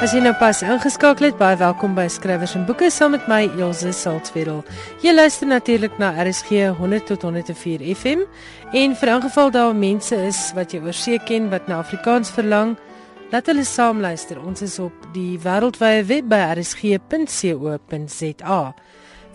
As jy nou pas ingeskakel het, baie welkom by Skrywers en Boeke saam met my Elsje Saltzwedel. Jy luister natuurlik na RSG 100 tot 104 FM en vir ingeval daar mense is wat jy oorsee ken wat na Afrikaans verlang, laat hulle saam luister. Ons is op die wêreldwye web by rsg.co.za.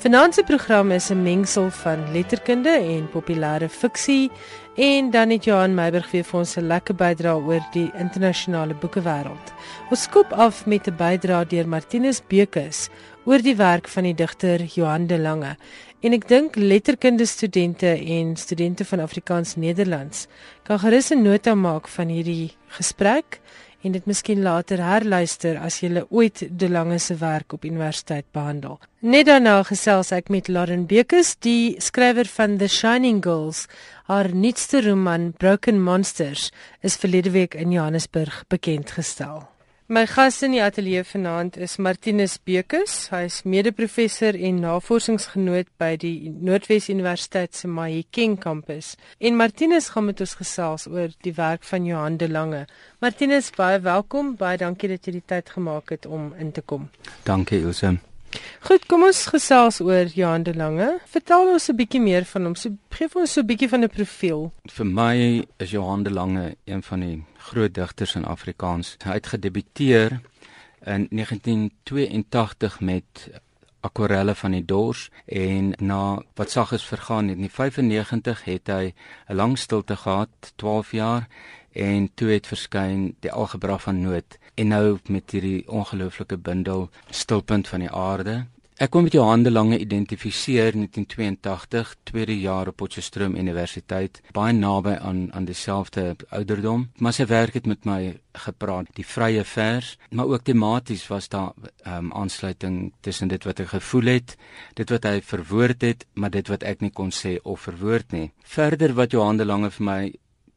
Finansie program is 'n mengsel van letterkunde en populêre fiksie en dan het Johan Meiburg weer vir ons 'n lekker bydrae oor die internasionale boekewêreld. Ons skop af met 'n bydrae deur Martinus Bekus oor die werk van die digter Johan de Lange. En ek dink letterkunde studente en studente van Afrikaans Nederlands kan gerus 'n nota maak van hierdie gesprek en dit miskien later herluister as jy ooit De Lange se werk op universiteit behandel. Net daarna gesels ek met Lauren Bekes, die skrywer van The Shining Girls. Haar nuutste roman Broken Monsters is verlede week in Johannesburg bekend gestel. My gas in die ateljee vanaand is Martinus Bekes. Hy is mede-professor en navorsingsgenoot by die Noordwes Universiteit se Mahikeng kampus. En Martinus gaan met ons gesels oor die werk van Johan de Lange. Martinus, baie welkom. Baie dankie dat jy die tyd gemaak het om in te kom. Dankie, Ilse. Goed, kom ons gesels oor Johan de Lange. Vertel ons 'n bietjie meer van hom. So gee vir ons so 'n bietjie van 'n profiel. Vir my is Johan de Lange een van die groot digters in Afrikaans. Hy het gedebuteer in 1982 met Akwarelle van die Dors en na wat sag is vergaan in 1995 het hy 'n lang stilte gehad, 12 jaar en toe het verskyn die algebra van nood en nou met hierdie ongelooflike bundel stilpunt van die aarde. Ek kom met jou hande lange identifiseer in 1982 tweede jaar op Potchefstroom Universiteit baie naby aan aan dieselfde ouderdom maar sy werk het met my gepraat die vrye vers maar ook tematies was daar um, aansluiting tussen dit wat ek gevoel het dit wat hy verwoord het maar dit wat ek nie kon sê of verwoord nie. Verder wat jou hande lange vir my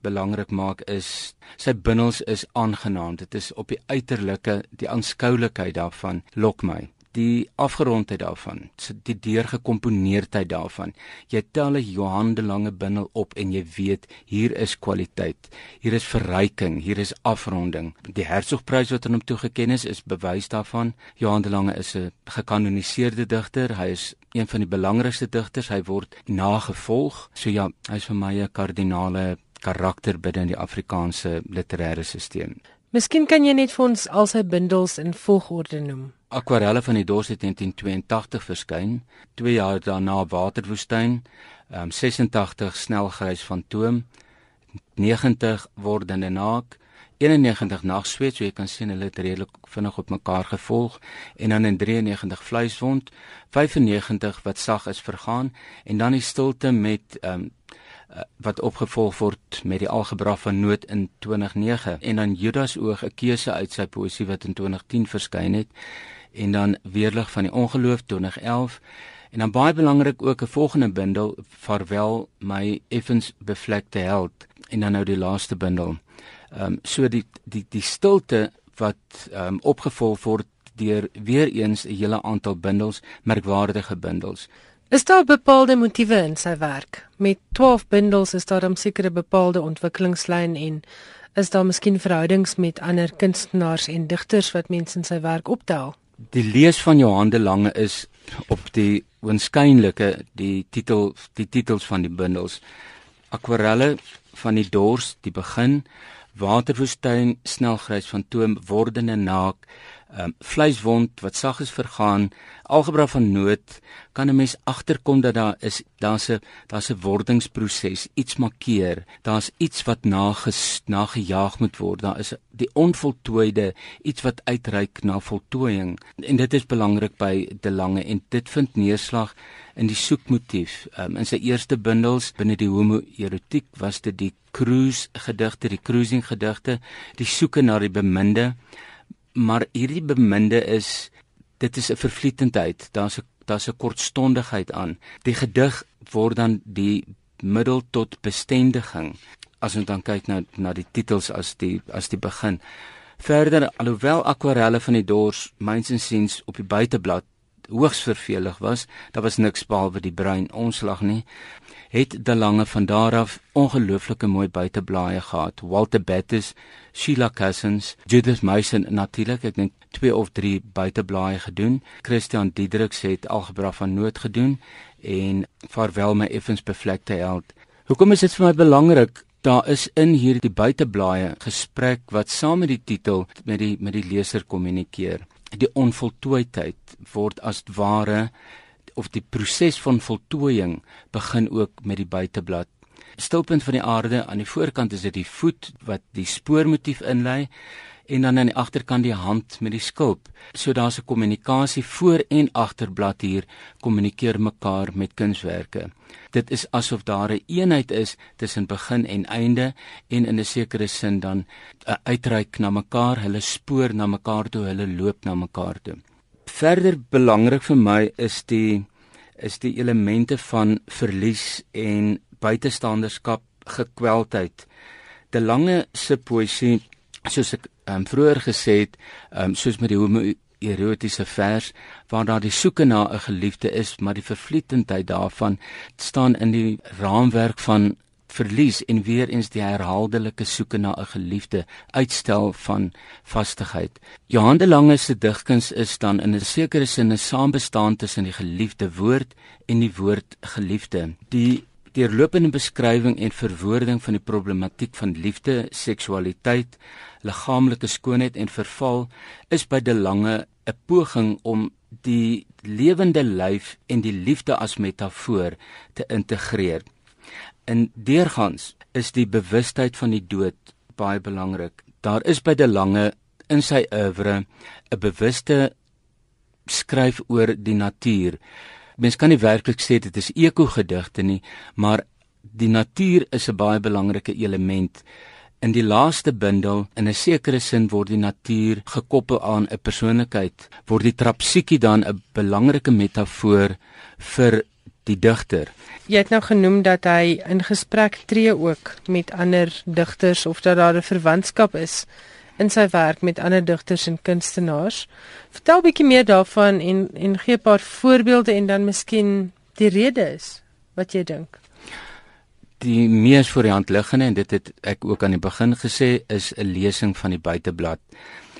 belangrik maak is sy bindels is aangenaam. Dit is op die uiterlike, die aanskoulikheid daarvan lok my. Die afgerondheid daarvan, die deurgekomponeerdheid daarvan. Jy tel 'n Johan de Lange bindel op en jy weet hier is kwaliteit. Hier is verryking, hier is afronding. Die Hertzogprys wat aan hom toegekend is, is bewys daarvan. Johan de Lange is 'n gekanoniseerde digter. Hy is een van die belangrikste digters. Hy word nagevolg. So ja, hy's vir my 'n kardinale karakter binne die Afrikaanse literêre stelsel. Miskien kan jy net vir ons al sy bundels in volgorde noem. Akwarelle van die Dors het in 1982 verskyn, 2 jaar daarna Waterwoestyn, um, 86 Snelgrys van Toom, 90 Wordende Naak, 91 Nagsweet, so jy kan sien hulle het redelik vinnig op mekaar gevolg en dan in 93 Vleiswond, 95 wat sag is vergaan en dan die stilte met um, wat opgevolg word met die algebra van nood in 2009 en dan Judas oog 'n keuse uit sy poesie wat in 2010 verskyn het en dan weerlig van die ongeloof 2011 en dan baie belangrik ook 'n volgende bundel Vaarwel my effens bevlekte held en dan nou die laaste bundel. Ehm um, so die die die stilte wat ehm um, opgevolg word deur weer eens 'n hele aantal bundels, merkwaardige bundels. Is daar bepaalde motiewe in sy werk? Met 12 bundels is daar 'n sekere bepaalde ontwikkelingslyn en is daar miskien verhoudings met ander kunstenaars en digters wat mense in sy werk optel? Die lees van Johan de Lange is op die oënskynlike die titel die titels van die bundels Akwarelle van die Dors die begin Waterwoestyn snelgrys van toom wordende naak um, vleiswond wat sag is vergaan, algebra van nood, kan 'n mens agterkom dat daar is daar's 'n daar's 'n wordingsproses, iets markeer, daar's iets wat nages, nagejaag moet word. Daar is die onvoltooide, iets wat uitreik na voltooiing. En dit is belangrik by De Lange en dit vind neerslag in die soekmotief. Um, in sy eerste bundels binne die homoerotiek was dit die cruise gedigte, die cruising gedigte, die soeke na die beminde maar hierdie beminde is dit is 'n vervlietendheid. Daar's 'n daar's 'n kortstondigheid aan. Die gedig word dan die middel tot bestendiging as ons dan kyk na na die titels as die as die begin. Verder alhoewel akwarelle van die dors myns insiens op die buiteblad hoogs vervelig was, daar was niks behalwe die brein omslag nie, het De Lange van daar af ongelooflike mooi buiteblaaie gehad. Walter Bettis, Sheila Cousins, Judith Mason natuurlik, ek dink twee of drie buiteblaaie gedoen. Christian Diedriks het algebra van nood gedoen en Farwel my effens bevlekte held. Hoekom is dit vir my belangrik? Daar is in hierdie buiteblaaie gesprek wat saam met die titel met die met die leser kommunikeer. Die onvoltooidheid word as ware of die proses van voltooiing begin ook met die buiteblad. Stilpunt van die aarde aan die voorkant is dit die voet wat die spoormotief inlei en dan aan die agterkant die hand met die skulp. So daar's 'n kommunikasie voor en agterblad hier kommunikeer mekaar met kunswerke. Dit is asof daar 'n een eenheid is tussen begin en einde en in 'n sekere sin dan 'n uitreik na mekaar, hulle spoor na mekaar toe, hulle loop na mekaar toe. Verder belangrik vir my is die is die elemente van verlies en buitestanderskap, gekweldheid. De Lange se poësie soos ek um, vroeër gesê het, um, soos met die homoerotiese vers waar daar die soeke na 'n geliefde is, maar die vervlietendheid daarvan staan in die raamwerk van verlies en weer eens die herhaaldelike soeke na 'n geliefde uitstel van vastigheid. Johan de Lange se digkuns is dan in 'n sekere sin 'n saambestaan tussen die geliefde woord en die woord geliefde. Die deurlopende beskrywing en verwoording van die problematiek van liefde, seksualiteit, liggaamlike skoonheid en verval is by De Lange 'n poging om die lewende lyf en die liefde as metafoor te integreer. In deurgangs is die bewustheid van die dood baie belangrik. Daar is by De Lange in sy oeuvre 'n bewuste skryf oor die natuur mens kan nie werklik sê dit is eko-gedigte nie, maar die natuur is 'n baie belangrike element. In die laaste bundel, in 'n sekere sin word die natuur gekoppel aan 'n persoonlikheid, word die trapsiekie dan 'n belangrike metafoor vir die digter. Jy het nou genoem dat hy in gesprek tree ook met ander digters of dat daar 'n verwantskap is in sy werk met ander digters en kunstenaars. Vertel bietjie meer daarvan en en gee 'n paar voorbeelde en dan miskien die redes wat jy dink. Die mees voor die hand liggende en dit het ek ook aan die begin gesê is 'n lesing van die buiteblad.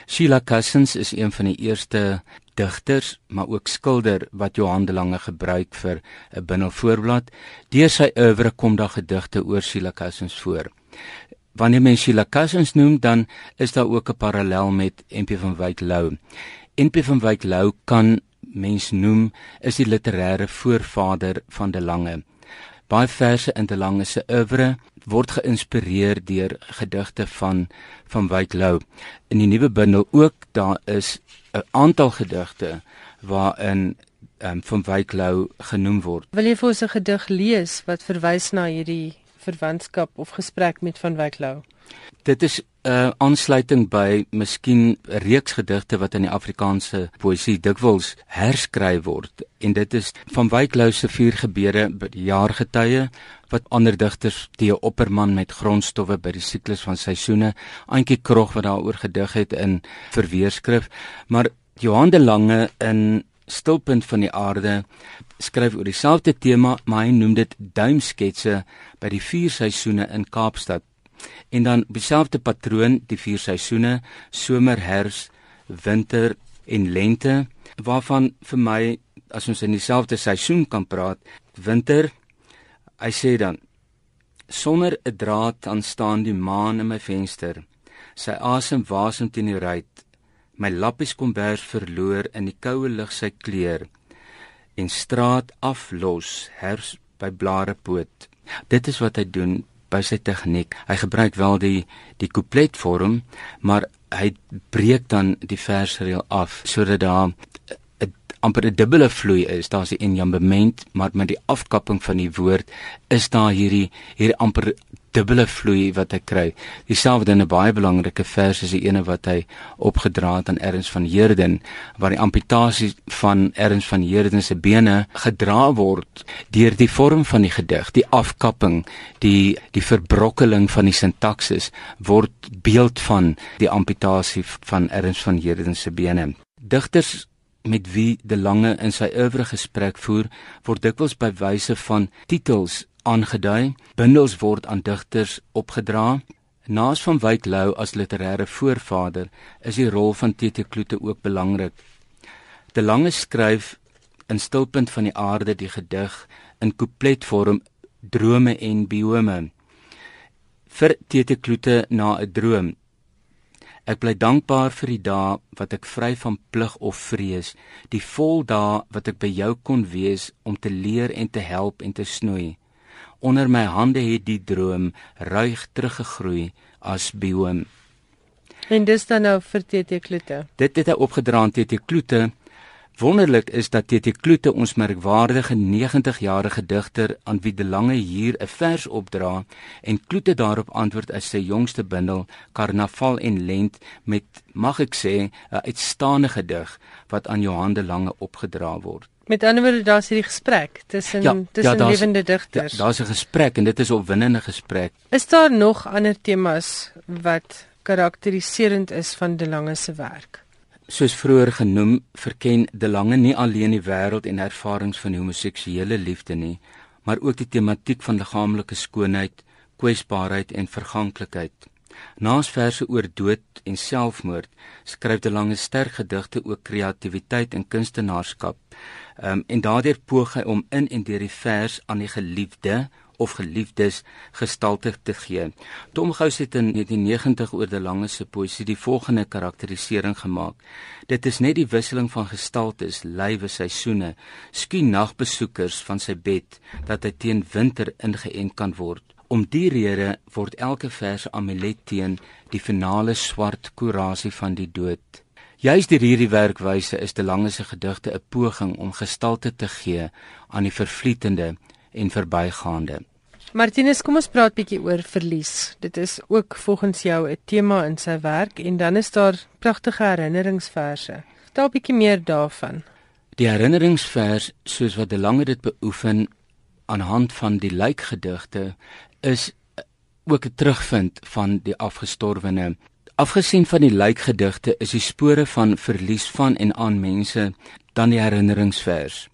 Sheila Cousins is een van die eerste digters, maar ook skilder wat Johan de Lange gebruik vir 'n bindelvoorblad. Deur sy oeuvre kom daar gedigte oor Sheila Cousins voor wanneer mens Sheila Cousins noem, dan is daar ook 'n parallel met MP van Wyk Lou. MP van Wyk Lou kan mens noem is die literêre voorvader van De Lange. Baie verse in De Lange se oeuvre word geïnspireer deur gedigte van van Wyk Lou. In die nuwe bundel ook daar is 'n aantal gedigte waarin um, van Wyk Lou genoem word. Wil jy vir ons 'n gedig lees wat verwys na hierdie verwantskap of gesprek met van Wyk Lou. Dit is 'n uh, aansluiting by miskien reeks gedigte wat in die Afrikaanse poësie dikwels herskryf word en dit is van Wyk Lou se vier gebede by die jaargetye wat ander digters die opperman met grondstowwe by die siklus van seisoene Antjie Krog wat daaroor gedig het in verweerskrif maar Johan de Lange in stilpunt van die aarde skryf oor dieselfde tema, maar hy noem dit duimsketse by die vier seisoene in Kaapstad. En dan dieselfde patroon, die vier seisoene, somer, herfs, winter en lente, waarvan vir my as ons in dieselfde seisoen kan praat, winter, hy sê dan sonder 'n draad aan staan die maan in my venster. Sy asem wasem teen die ruit my lappies kombers verloor in die koue lig sy kleur en straat aflos hers by blarepoot dit is wat hy doen by sy tegniek. Hy gebruik wel die die coupletvorm maar hy breek dan die versreël af sodat daar amper 'n dubbele vloei is. Daar's die enjambement, maar met die afkapping van die woord is daar hierdie hier amper dubbele vloei wat hy kry. Dieselfde in 'n baie belangrike vers is die ene wat hy opgedra het aan Erns van Heerden waar die amputasie van Erns van Heerden se bene gedra word deur die vorm van die gedig, die afkapping, die die verbrokkeling van die sintaksis word beeld van die amputasie van Erns van Heerden se bene. Digters met wie De Lange in sy oeuvre gesprek voer, word dikwels by wyse van titels aangedui. Bundels word aan digters opgedra. Naas van Wyk Lou as literêre voorvader, is die rol van TT Kloete ook belangrik. De Lange skryf in Stilpunt van die aarde die gedig in coupletvorm Drome en biome vir TT Kloete na 'n droom Ek bly dankbaar vir die dae wat ek vry van plig of vrees, die vol dae wat ek by jou kon wees om te leer en te help en te snoei. Onder my hande het die droom ruig teruggegroei as biome. En dis dan nou vir TT Kloete. Dit het hy opgedra aan TT Kloete Wonderlik is dat TT Kloete ons merkwaardige 90-jarige digter aan wie De Lange hier 'n vers opdra en Kloete daarop antwoord as sy jongste bundel Karnaval en Lent met mag ek sê 'n uitstaande gedig wat aan Johan De Lange opgedra word. Met ander woorde daar's hierdie gesprek tussen ja, tussen ja, lewende digters. Ja, daar's 'n gesprek en dit is 'n opwindende gesprek. Is daar nog ander temas wat karakteriserend is van De Lange se werk? Soos vroeër genoem, verken De Lange nie alleen die wêreld en ervarings van homoseksuele liefde nie, maar ook die tematiek van liggaamlike skoonheid, kwesbaarheid en verganklikheid. Naas verse oor dood en selfmoord, skryf De Lange sterk gedigte oor kreatiwiteit en kunstenaarskap. Um, en daardeur poog hy om in en deur die vers aan die geliefde of geliefdes gestalte te gee. Tom Gous het in 1990 oor die lange se poesie die volgende karakterisering gemaak. Dit is net die wisseling van gestaltes, lywe seisoene, skien nagbesoekers van sy bed dat hy teen winter ingeënt kan word. Om die rede word elke vers amulet teen die finale swart kurasie van die dood. Juist deur hierdie werkwyse is die lange se gedigte 'n poging om gestalte te gee aan die vervlietende en verbygaande. Martinus, kom ons praat bietjie oor verlies. Dit is ook volgens jou 'n tema in sy werk en dan is daar pragtige herinneringsverse. Vertel bietjie meer daarvan. Die herinneringsvers, soos wat De Lange dit beoefen aan hand van die lijkgedigte, is ook 'n terugvind van die afgestorwene. Afgesien van die lijkgedigte is die spore van verlies van en aan mense dan die herinneringsvers.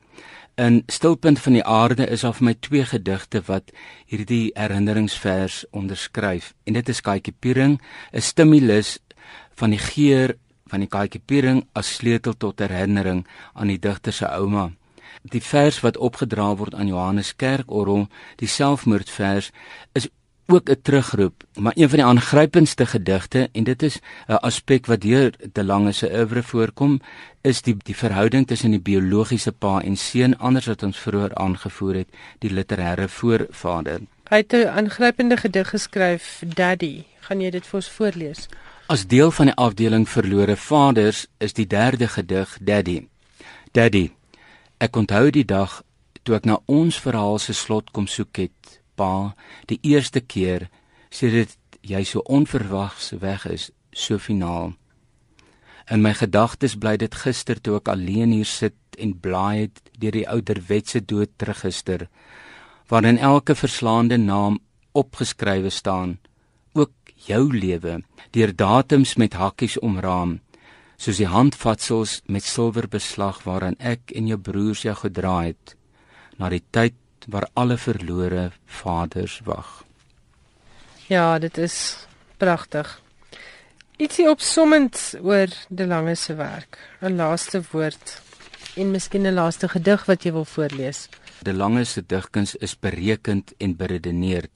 In Stilpunt van die aarde is daar vir my twee gedigte wat hierdie herinneringsvers onderskryf. En dit is Kaaitjie Piering, 'n stimulus van die geur van die Kaaitjie Piering as sleutel tot herinnering aan die digter se ouma. Die vers wat opgedra word aan Johannes Kerkorrel, die selfmoordvers, is ook 'n terugroep, maar een van die aangrypendste gedigte en dit is 'n aspek wat deur te lange se oeuvre voorkom, is die die verhouding tussen die biologiese pa en seun anders wat ons vroeër aangevoer het, die literêre voorvader. Hy het 'n aangrypende gedig geskryf, Daddy. Gaan jy dit vir ons voorlees? As deel van die afdeling verlore vaders is die derde gedig Daddy. Daddy. Ek onthou die dag toe ek na ons verhaal se slot kom soek het pa die eerste keer sedit jy so onverwags weg is so finaal. In my gedagtes bly dit gister toe ek alleen hier sit en blaai het deur die ouderwetse dood teruggister waarin elke verslaande naam opgeskrywe staan ook jou lewe deur datums met hakkies omraam soos die handvatsels met silwer beslag waaraan ek en jou broers jou gedra het na die tyd waar alle verlore vaders wag. Ja, dit is pragtig. Ietsie opsommend oor De Lange se werk. 'n Laaste woord en miskien 'n laaste gedig wat jy wil voorlees. De Lange se digkuns is berekend en beredeneerd.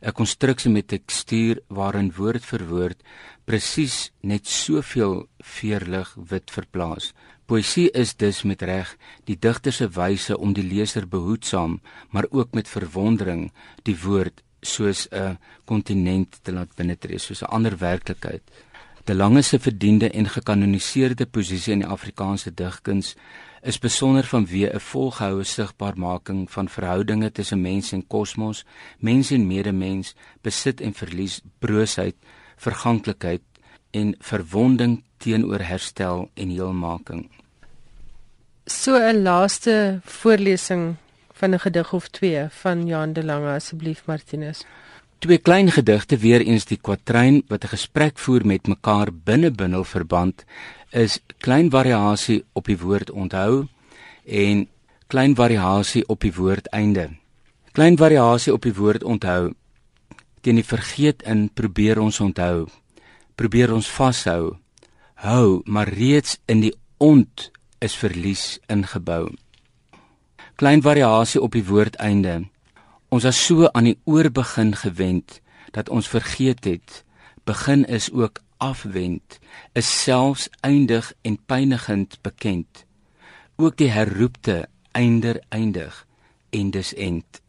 'n Konstruksie met tekstuur waarin woord vir woord presies net soveel veerlig wit verplaas. Poesie is dus met reg die digter se wyse om die leser behoedsaam, maar ook met verwondering die woord soos 'n kontinent te laat binnetree, soos 'n ander werklikheid. De Lange se verdiende en gekanoniseerde posisie in die Afrikaanse digkuns is besonder vanweë 'n volgehoue sigbaarmaking van verhoudinge tussen mens en kosmos, mens en medemens, besit en verlies, broosheid, verganklikheid en verwonding teenoor herstel en heelmaking so 'n laaste voorlesing van 'n gedig of twee van Jan de Lange asseblief Martinus. twee klein gedigte weer eens die kwatryn wat 'n gesprek voer met mekaar binne bindelverband is klein variasie op die woord onthou en klein variasie op die woord einde. Klein variasie op die woord onthou. Teen die vergeet in probeer ons onthou. Probeer ons vashou. Hou, maar reeds in die ont is verlies ingebou. Klein variasie op die woord einde. Ons was so aan die oorbegin gewend dat ons vergeet het begin is ook afwend is selfs eindig en pynigend bekend ook die herroepte einder eindig en dis end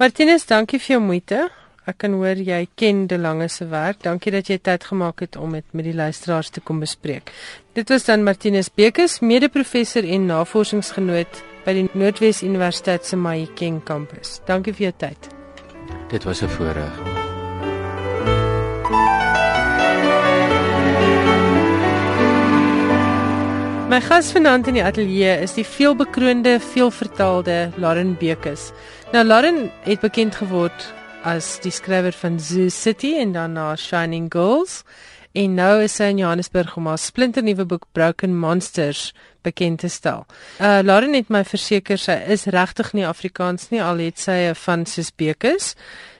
Martinus dankie vir jou moeite ek kan hoor jy ken die lange se werk. Dankie dat jy tyd gemaak het om dit met die luisteraars te kom bespreek. Dit was dan Martinus Bekes mede-professor en navorsingsgenoot by die Noordwes Universiteit se Mahikeng kampus dankie vir jou tyd. Dit was 'n voorreg. My gas vanaand in die ateljee is die veelbekroonde, veelvertaalde Lauren Bekes. Nou Lauren het bekend geword as die skrywer van Zoo City en daarna Shining Girls en nou is sy in Johannesburg om haar splinternuwe boek Broken Monsters bekend te stel. Uh Lauren het my verseker sy is regtig nie Afrikaans nie al het sy van soos Bekes.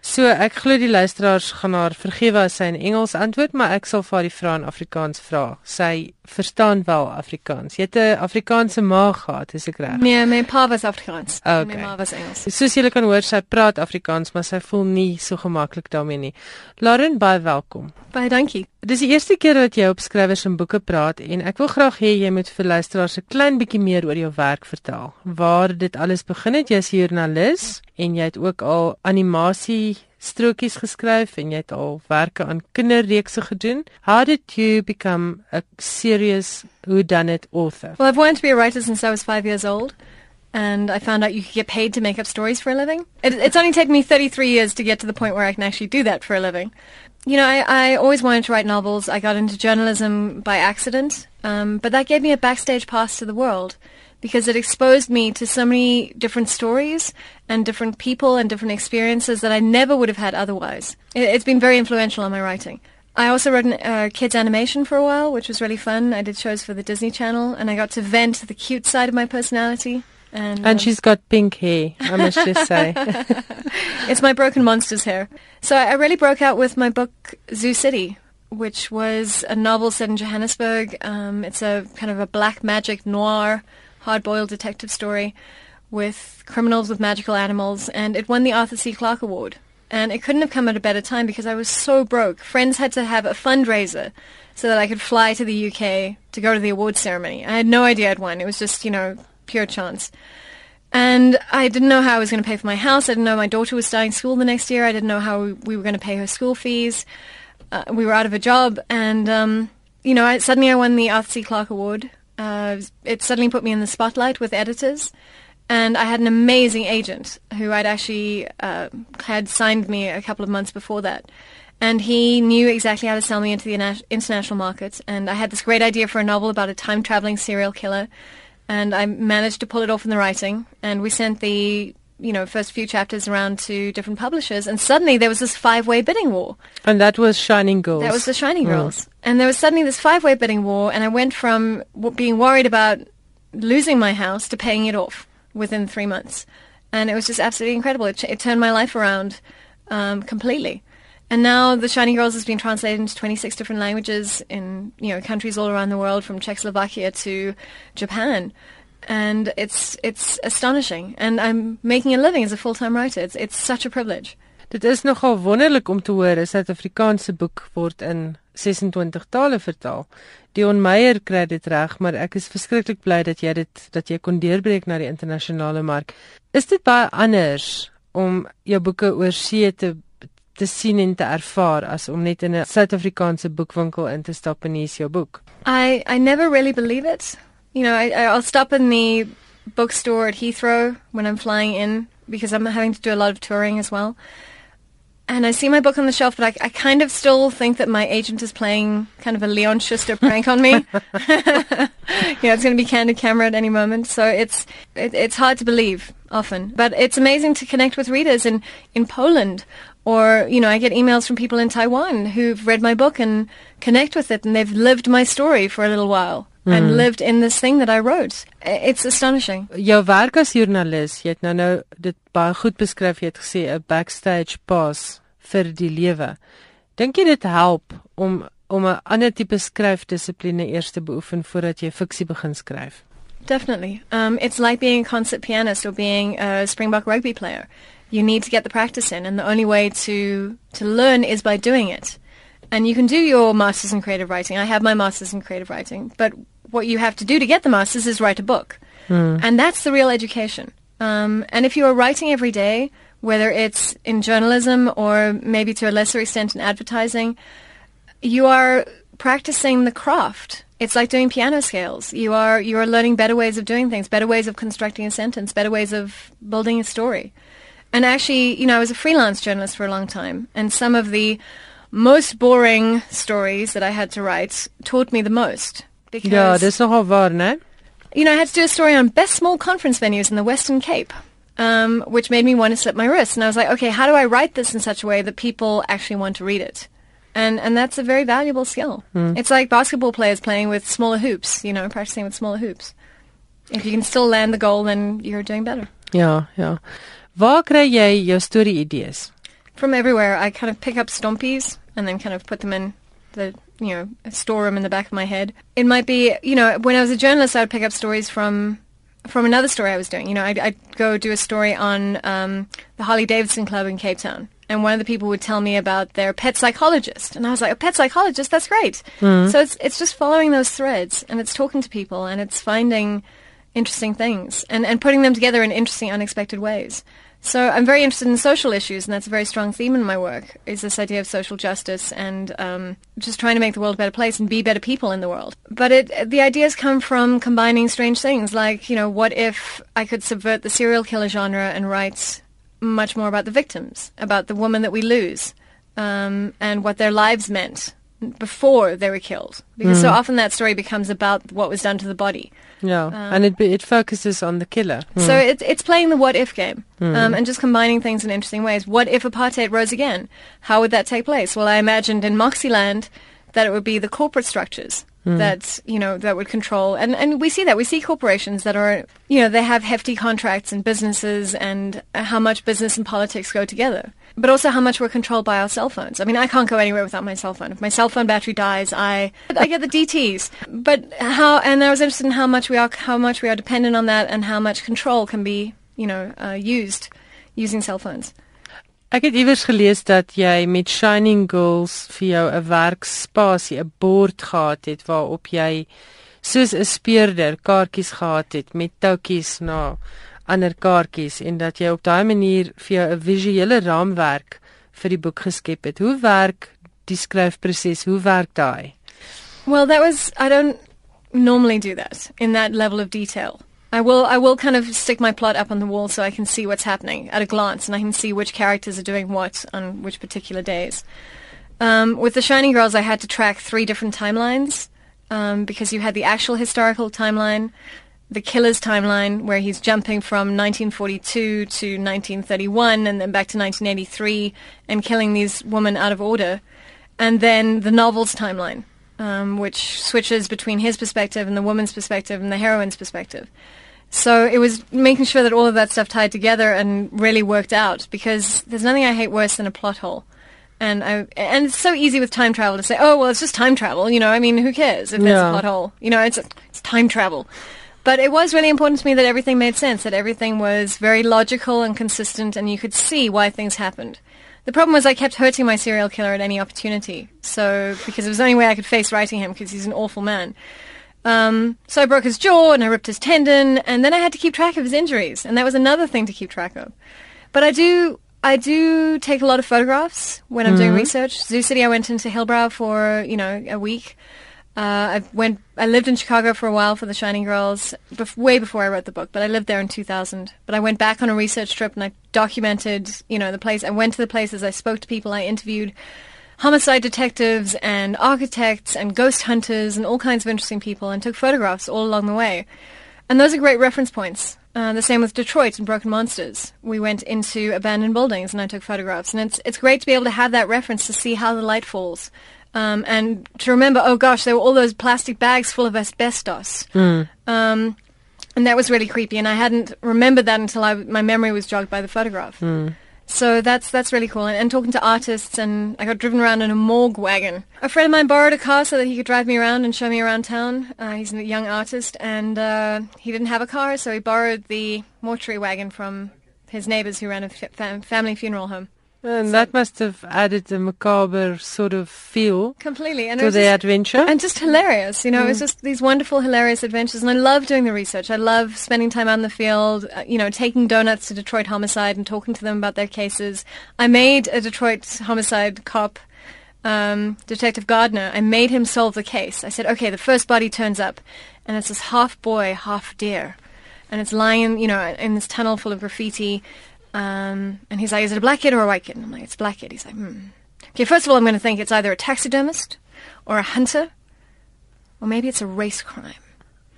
So ek glo die luisteraars gaan haar vergewe as sy in Engels antwoord, maar ek sal vir haar die vrae in Afrikaans vra. Sy verstaan wel Afrikaans. Jy het 'n Afrikaanse ma gehad, is ek reg? Nee, my pa was Afrikaans. Okay. My ma was Engels. Soos julle kan hoor, sy praat Afrikaans, maar sy voel nie so gemaklik daarmee nie. Lauren, baie welkom. Baie dankie. Dis die eerste keer dat jy op skrywers en boeke praat en ek wil graag hê jy moet vir luisteraars 'n klein bietjie meer oor jou werk vertel. Waar dit alles begin het, jy's 'n joernalis en jy het ook al animasie strokies geskryf en jy het al werke aan kinderreekse gedoen. How did you become a serious who done it author? Well, I've wanted to be a writer since I was 5 years old. And I found out you could get paid to make up stories for a living. It, it's only taken me 33 years to get to the point where I can actually do that for a living. You know, I, I always wanted to write novels. I got into journalism by accident, um, but that gave me a backstage pass to the world because it exposed me to so many different stories and different people and different experiences that I never would have had otherwise. It, has been very influential on my writing. I also wrote an, uh, kids animation for a while, which was really fun. I did shows for the Disney Channel, and I got to vent the cute side of my personality. And, and um, she's got pink hair, I must just say. it's my Broken Monsters hair. So I really broke out with my book Zoo City, which was a novel set in Johannesburg. Um, it's a kind of a black magic noir hard-boiled detective story with criminals with magical animals, and it won the Arthur C. Clarke Award. And it couldn't have come at a better time because I was so broke. Friends had to have a fundraiser so that I could fly to the UK to go to the awards ceremony. I had no idea I'd won. It was just, you know, pure chance. And I didn't know how I was going to pay for my house. I didn't know my daughter was starting school the next year. I didn't know how we were going to pay her school fees. Uh, we were out of a job, and um, you know, I, suddenly I won the Arthur C. Clarke Award, uh, it suddenly put me in the spotlight with editors. And I had an amazing agent who I'd actually uh, had signed me a couple of months before that. And he knew exactly how to sell me into the international market. And I had this great idea for a novel about a time traveling serial killer. And I managed to pull it off in the writing. And we sent the you know, first few chapters around to different publishers, and suddenly there was this five-way bidding war. And that was Shining Girls. That was the Shining mm. Girls. And there was suddenly this five-way bidding war, and I went from being worried about losing my house to paying it off within three months. And it was just absolutely incredible. It, it turned my life around um, completely. And now The Shining Girls has been translated into 26 different languages in, you know, countries all around the world, from Czechoslovakia to Japan and it's it's astonishing and I'm making a living as a full-time writer. It's it's such a privilege. Dit is nogal wonderlik om te hoor 'n Suid-Afrikaanse boek word in 26 tale vertaal. Dion Meyer kry dit reg, maar ek is verskriklik bly dat jy dit dat jy kon deurbreek na die internasionale mark. Is dit baie anders om jou boeke oor see te te sien en te ervaar as om net in 'n Suid-Afrikaanse boekwinkel in te stap en hier is jou boek? I I never really believe it. you know, I, I'll stop in the bookstore at Heathrow when I'm flying in because I'm having to do a lot of touring as well. And I see my book on the shelf, but I, I kind of still think that my agent is playing kind of a Leon Schuster prank on me. yeah, it's going to be candid camera at any moment, so it's it, it's hard to believe. often. But it's amazing to connect with readers in, in Poland or, you know, I get emails from people in Taiwan who've read my book and connect with it and they've lived my story for a little while. Mm. And lived in this thing that I wrote. It's astonishing. Jou werk as joernalis, jy het nou nou dit baie goed beskryf, jy het gesê 'n backstage pass vir die lewe. Dink jy dit help om om 'n ander tipe skryfdissipline eers te beoefen voordat jy fiksie begin skryf? Definitely. Um, it's like being a concert pianist or being a Springbok rugby player. You need to get the practice in, and the only way to to learn is by doing it. And you can do your masters in creative writing. I have my masters in creative writing, but what you have to do to get the masters is write a book, mm. and that's the real education. Um, and if you are writing every day, whether it's in journalism or maybe to a lesser extent in advertising, you are practicing the craft. It's like doing piano scales. You are you are learning better ways of doing things, better ways of constructing a sentence, better ways of building a story. And actually, you know, I was a freelance journalist for a long time, and some of the most boring stories that I had to write taught me the most. Because, ja, dis nogal waar, né? You know, I had to do a story on best small conference venues in the Western Cape. Um, which made me want to slip my wrist. And I was like, okay, how do I write this in such a way that people actually want to read it? and and that's a very valuable skill. Mm. It's like basketball players playing with smaller hoops, you know, practicing with smaller hoops. If you can still land the goal, then you're doing better. Yeah, ja. Waar kry jy jou storie idees? From everywhere. I kind of pick up stompies and then kind of put them in the you know store them in the back of my head. It might be you know when I was a journalist, I would pick up stories from from another story I was doing. You know, I'd, I'd go do a story on um, the Harley Davidson Club in Cape Town, and one of the people would tell me about their pet psychologist, and I was like, a pet psychologist? That's great. Mm. So it's it's just following those threads, and it's talking to people, and it's finding interesting things, and and putting them together in interesting, unexpected ways. So I'm very interested in social issues, and that's a very strong theme in my work. Is this idea of social justice and um, just trying to make the world a better place and be better people in the world. But it, the ideas come from combining strange things, like you know, what if I could subvert the serial killer genre and write much more about the victims, about the woman that we lose, um, and what their lives meant before they were killed. Because mm. so often that story becomes about what was done to the body. Yeah, um, and it it focuses on the killer. Mm. So it's it's playing the what if game mm. um, and just combining things in interesting ways. What if apartheid rose again? How would that take place? Well, I imagined in Moxieland that it would be the corporate structures mm. that you know that would control and and we see that we see corporations that are you know they have hefty contracts and businesses and how much business and politics go together but also how much we're controlled by our cell phones. I mean, I can't go anywhere without my cell phone. If my cell phone battery dies, I I get the DTS. But how? And I was interested in how much we are how much we are dependent on that, and how much control can be you know uh, used using cell phones. Ek het iewers gelees dat jy met Shining Girls vir jou 'n werkspasie, 'n bord gehad het waarop jy soos 'n speurder kaartjies gehad het met toutjies na ander kaartjies en dat jy op daai manier visuele raamwerk vir die boek geskep het. Hoe werk die skryfproses? Hoe werk daai? Well, that was I don't normally do that in that level of detail. I will I will kind of stick my plot up on the wall so I can see what's happening at a glance and I can see which characters are doing what on which particular days. Um, with the Shining Girls, I had to track three different timelines um, because you had the actual historical timeline, the killer's timeline, where he's jumping from 1942 to 1931 and then back to 1983 and killing these women out of order, and then the novel's timeline, um, which switches between his perspective and the woman's perspective and the heroine's perspective. So it was making sure that all of that stuff tied together and really worked out because there's nothing I hate worse than a plot hole. And I and it's so easy with time travel to say, oh well, it's just time travel. You know, I mean, who cares if there's a plot hole? You know, it's it's time travel. But it was really important to me that everything made sense, that everything was very logical and consistent, and you could see why things happened. The problem was I kept hurting my serial killer at any opportunity. So because it was the only way I could face writing him because he's an awful man. Um, so I broke his jaw and I ripped his tendon, and then I had to keep track of his injuries, and that was another thing to keep track of. But I do, I do take a lot of photographs when I'm mm-hmm. doing research. Zoo City, I went into Hillbrow for you know a week. Uh, I went, I lived in Chicago for a while for the Shining Girls, bef- way before I wrote the book. But I lived there in 2000. But I went back on a research trip and I documented, you know, the place. I went to the places. I spoke to people. I interviewed homicide detectives and architects and ghost hunters and all kinds of interesting people and took photographs all along the way. And those are great reference points. Uh, the same with Detroit and Broken Monsters. We went into abandoned buildings and I took photographs. And it's, it's great to be able to have that reference to see how the light falls. Um, and to remember, oh gosh, there were all those plastic bags full of asbestos. Mm. Um, and that was really creepy. And I hadn't remembered that until I, my memory was jogged by the photograph. Mm. So that's that's really cool. And, and, talking to artists, and I got driven around in a morgue wagon. A friend of mine borrowed a car so that he could drive me around and show me around town. Uh, he's a young artist, and uh, he didn't have a car, so he borrowed the mortuary wagon from his neighbors who ran a fa- family funeral home. And that must have added a macabre sort of feel completely and to the just, adventure. And just hilarious, you know, mm. it was just these wonderful, hilarious adventures. And I love doing the research. I love spending time out in the field, uh, you know, taking donuts to Detroit Homicide and talking to them about their cases. I made a Detroit Homicide cop, um, Detective Gardner. I made him solve the case. I said, okay, the first body turns up, and it's this half boy, half deer. And it's lying, you know, in this tunnel full of graffiti. Um, and he's like, is it a black kid or a white kid? And I'm like, it's a black kid. He's like, hmm. Okay, first of all, I'm going to think it's either a taxidermist or a hunter, or maybe it's a race crime.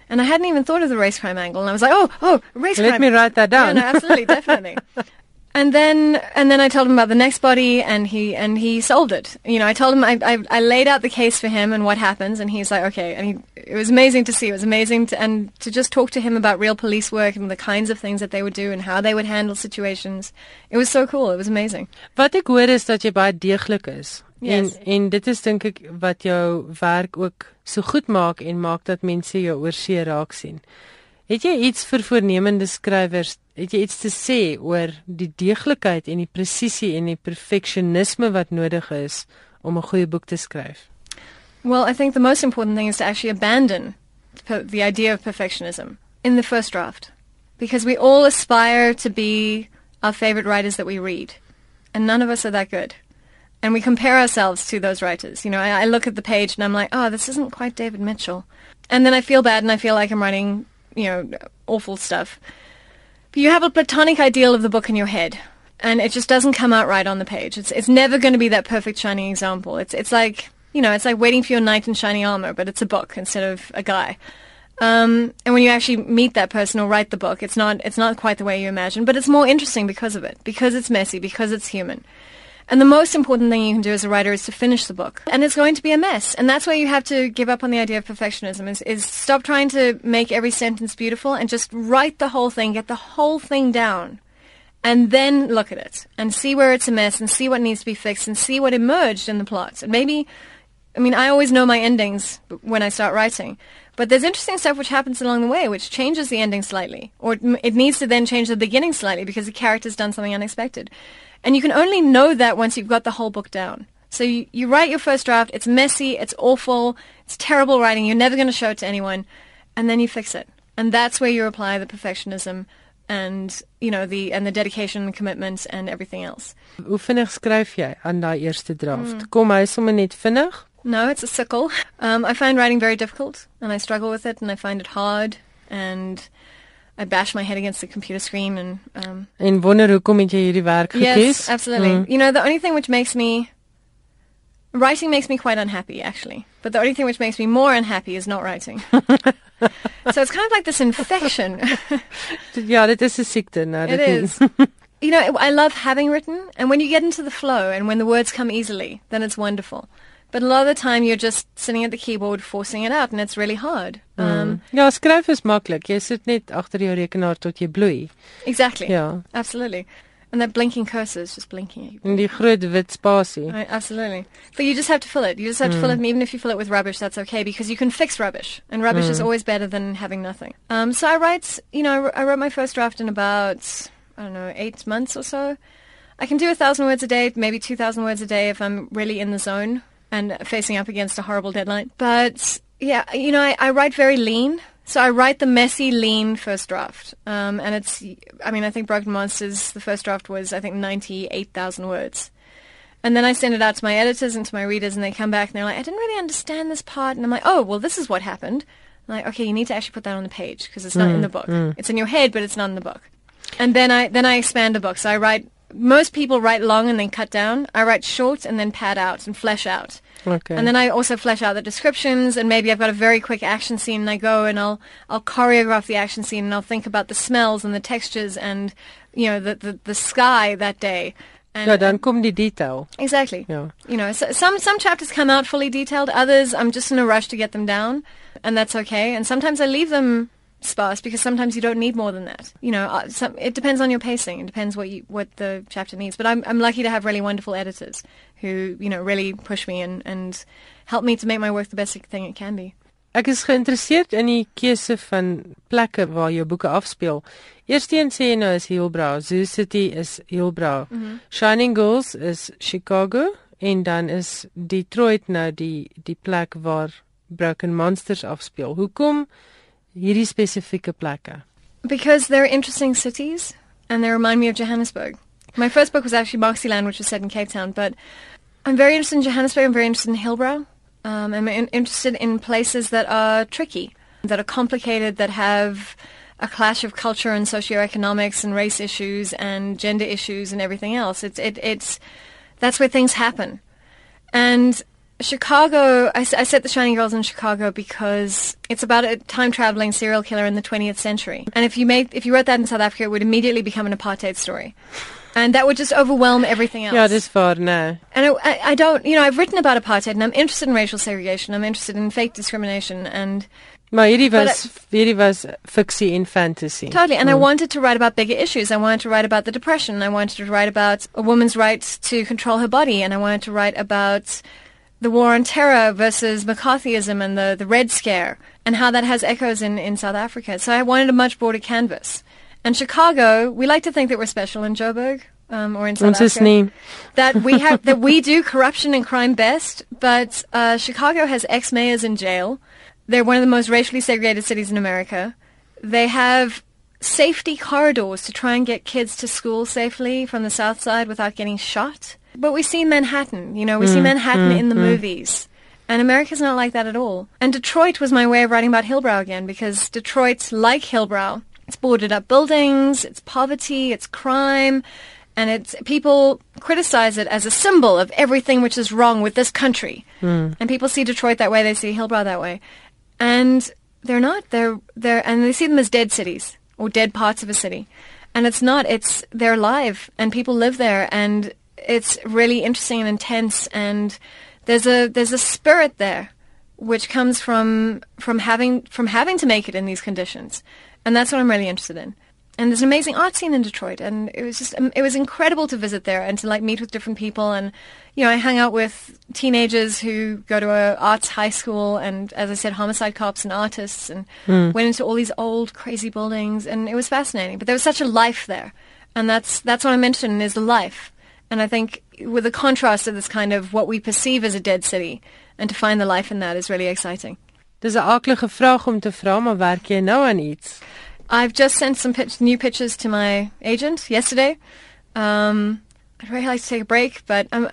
And I hadn't even thought of the race crime angle, and I was like, oh, oh, race Let crime. Let me write that down. Yeah, no, absolutely, definitely. And then, and then I told him about the next body, and he and he solved it. You know, I told him I, I, I laid out the case for him and what happens, and he's like, okay. And he, it was amazing to see. It was amazing to, and to just talk to him about real police work and the kinds of things that they would do and how they would handle situations. It was so cool. It was amazing. Wat ek hoor is dat jy baie deeglik is. Yes. En en dit is dink ek wat jou werk ook so goed maak en maak dat mense jou oorsee raak sien. Het jy iets vir voornemende skrywers? Het jy iets te sê oor die deeglikheid en die presisie en die perfeksionisme wat nodig is om 'n goeie boek te skryf? Well, I think the most important thing is to actually abandon the idea of perfectionism in the first draft. Because we all aspire to be our favorite writers that we read. And none of us are that good. And we compare ourselves to those writers. You know, I, I look at the page and I'm like, oh, this isn't quite David Mitchell. And then I feel bad and I feel like I'm writing you know, awful stuff. But you have a platonic ideal of the book in your head, and it just doesn't come out right on the page. It's it's never going to be that perfect shining example. It's it's like you know, it's like waiting for your knight in shining armor, but it's a book instead of a guy. Um, and when you actually meet that person or write the book, it's not it's not quite the way you imagine, but it's more interesting because of it, because it's messy, because it's human. And the most important thing you can do as a writer is to finish the book. And it's going to be a mess. And that's where you have to give up on the idea of perfectionism is, is stop trying to make every sentence beautiful and just write the whole thing, get the whole thing down. And then look at it and see where it's a mess and see what needs to be fixed and see what emerged in the plot. And maybe, I mean, I always know my endings when I start writing. But there's interesting stuff which happens along the way, which changes the ending slightly, or it, needs to then change the beginning slightly because the character's done something unexpected. And you can only know that once you've got the whole book down. So you, you write your first draft, it's messy, it's awful, it's terrible writing, you're never going to show it to anyone, and then you fix it. And that's where you apply the perfectionism and you know the and the dedication and commitment and everything else. Hoe vinnig skryf jy aan daai eerste draft? Mm. Kom hy sommer net vinnig? No, it's a sickle. Um, I find writing very difficult and I struggle with it and I find it hard and I bash my head against the computer screen and um En wonder hoekom het jy hierdie werk gekies? Yes, absolutely. Mm. You know, the only thing which makes me writing makes me quite unhappy actually. But the only thing which makes me more unhappy is not writing. so it's kind of like this infection. ja, dit is 'n siekte, nou dit is. you know, I love having written and when you get into the flow and when the words come easily, then it's wonderful. But a lot of the time you're just sitting at the keyboard forcing it out and it's really hard. Mm. Um, ja, skryf is maklik. Jy sit net agter jou rekenaar tot jy bloei. Exactly. Ja. Absolutely. And that blinking cursor is just blinking. En die groot wit spasie. Right, absolutely. But you just have to fill it. You just have mm. to fill it. And even if you fill it with rubbish, that's okay because you can fix rubbish. And rubbish mm. is always better than having nothing. Um, so I write, you know, I wrote my first draft in about, I don't know, eight months or so. I can do a thousand words a day, maybe two thousand words a day if I'm really in the zone and facing up against a horrible deadline. But yeah, you know, I, I write very lean. So I write the messy, lean first draft. Um, and it's, I mean, I think Broken Monsters, the first draft was, I think, 98,000 words. And then I send it out to my editors and to my readers, and they come back and they're like, I didn't really understand this part. And I'm like, oh, well, this is what happened. I'm like, okay, you need to actually put that on the page because it's not mm, in the book. Mm. It's in your head, but it's not in the book. And then I then I expand a book. So I write most people write long and then cut down. I write short and then pad out and flesh out. Okay. And then I also flesh out the descriptions and maybe I've got a very quick action scene and I go and I'll I'll choreograph the action scene and I'll think about the smells and the textures and you know the the, the sky that day. And, ja, dan kom die detail. Exactly. Ja. You know, so, some some chapters come out fully detailed. Others, I'm just in a rush to get them down, and that's okay. And sometimes I leave them sparse because sometimes you don't need more than that. You know, uh, some, it depends on your pacing. It depends what you what the chapter needs. But I'm I'm lucky to have really wonderful editors who you know really push me and and help me to make my work the best thing it can be. Ek is geïnteresseerd in die keuse van plekke waar jou boeke afspeel. Eerstens sê jy nou is Hillbrow, Zoo City is Hillbrow. Mm -hmm. Shining Girls is Chicago en dan is Detroit nou die die plek waar Broken Monsters afspeel. Hoekom hierdie spesifieke plekke? Because they're interesting cities and they remind me of Johannesburg. My first book was actually Moxieland, which was set in Cape Town, but I'm very interested in Johannesburg. I'm very interested in Hillbrow. Um, I'm in- interested in places that are tricky, that are complicated, that have a clash of culture and socioeconomics and race issues and gender issues and everything else. It's it, it's that's where things happen. And Chicago, I, I set The Shining Girls in Chicago because it's about a time traveling serial killer in the 20th century. And if you made if you wrote that in South Africa, it would immediately become an apartheid story. And that would just overwhelm everything else. Yeah, dis far nee. And I, I, I don't, you know, I've written about apartheid and I'm interested in racial segregation. I'm interested in fake discrimination and Maar hierdie But was hierdie was fiksie en fantasy. Totally. And I mm. wanted to write about bigger issues. I wanted to write about the depression. I wanted to write about a woman's right to control her body. And I wanted to write about the war on terror versus McCarthyism and the, the Red Scare and how that has echoes in, in South Africa. So I wanted a much broader canvas. And Chicago, we like to think that we're special in Joburg. Um, or in South is Africa. nie that we have that we do corruption and crime best, but uh, Chicago has ex mayors in jail. They're one of the most racially segregated cities in America. They have safety corridors to try and get kids to school safely from the south side without getting shot. But we see Manhattan, you know, we see mm, Manhattan mm, in the mm. movies. And America's not like that at all. And Detroit was my way of writing about Hillbrow again because Detroit's like Hillbrow. It's boarded up buildings, it's poverty, it's crime, and it's people criticize it as a symbol of everything which is wrong with this country. And people see Detroit that way, they see Hillbrow that way. And they're not. They're they're and they see them as dead cities or dead parts of a city. And it's not. It's they're alive and people live there and it's really interesting and intense and there's a there's a spirit there which comes from from having from having to make it in these conditions. And that's what I'm really interested in. And there's an amazing art scene in Detroit, and it was just it was incredible to visit there and to like meet with different people. And you know, I hang out with teenagers who go to a arts high school, and as I said, homicide cops and artists, and hmm. went into all these old crazy buildings, and it was fascinating. But there was such a life there, and that's that's what I'm interested in is the life. And I think with the contrast of this kind of what we perceive as a dead city, and to find the life in that is really exciting. Dis 'n aardige vraag om te vra, maar werk jy nou aan iets? I've just sent some pitch, new pictures to my agent yesterday. Um, I'd really like to take a break, but um,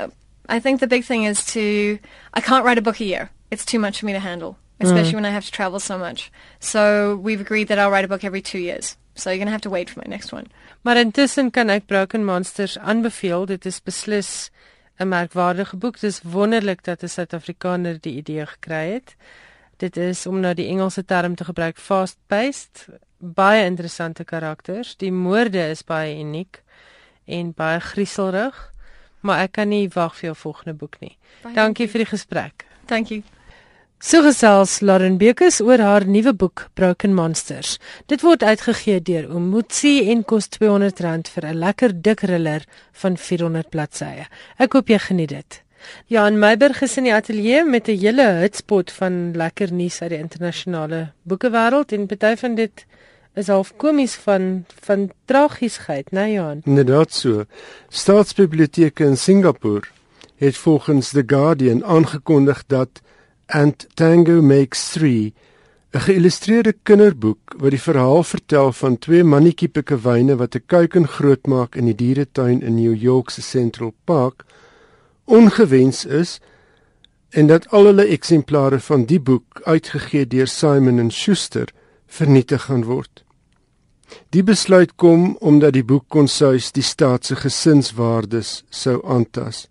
I think the big thing is to. I can't write a book a year. It's too much for me to handle, especially when I have to travel so much. So we've agreed that I'll write a book every two years. So you're going to have to wait for my next one. Maar intussen kan ek Broken Monsters aanbeveel. Dit is beslis 'n merkwaardige boek. Dis wonderlik dat 'n Suid-Afrikaner die idee gekry het. Dit is om nou die Engelse term te gebruik fast-paced, baie interessante karakters. Die moorde is baie uniek en baie grieselrig, maar ek kan nie wag vir jou volgende boek nie. Baie Dankie vir die gesprek. You. So gesels Lauren Bekes oor haar nuwe boek Broken Monsters. Dit word uitgegee deur Omotsi en kos R200 vir 'n lekker dik thriller van 400 bladsye. Ek hoop jy geniet dit. Jan Meiberg is in die ateljee met 'n hele hotspot van lekker nuus uit die internasionale boekewêreld en party van dit is half komies van van tragiesheid, né Jan? Inderdaad so. Staatsbiblioteke in Singapore het volgens The Guardian aangekondig dat Ant Tango Makes 3, 'n geïllustreerde kinderboek wat die verhaal vertel van twee mannetjie pikkewyne wat 'n kuiken grootmaak in die dieretuin in New York se Central Park, ongewens is en dat al hulle eksemplare van die boek uitgegee deur Simon & Schuster vernietig gaan word. Die besluit kom omdat die boek konsuis die staat se gesinswaardes sou aantas.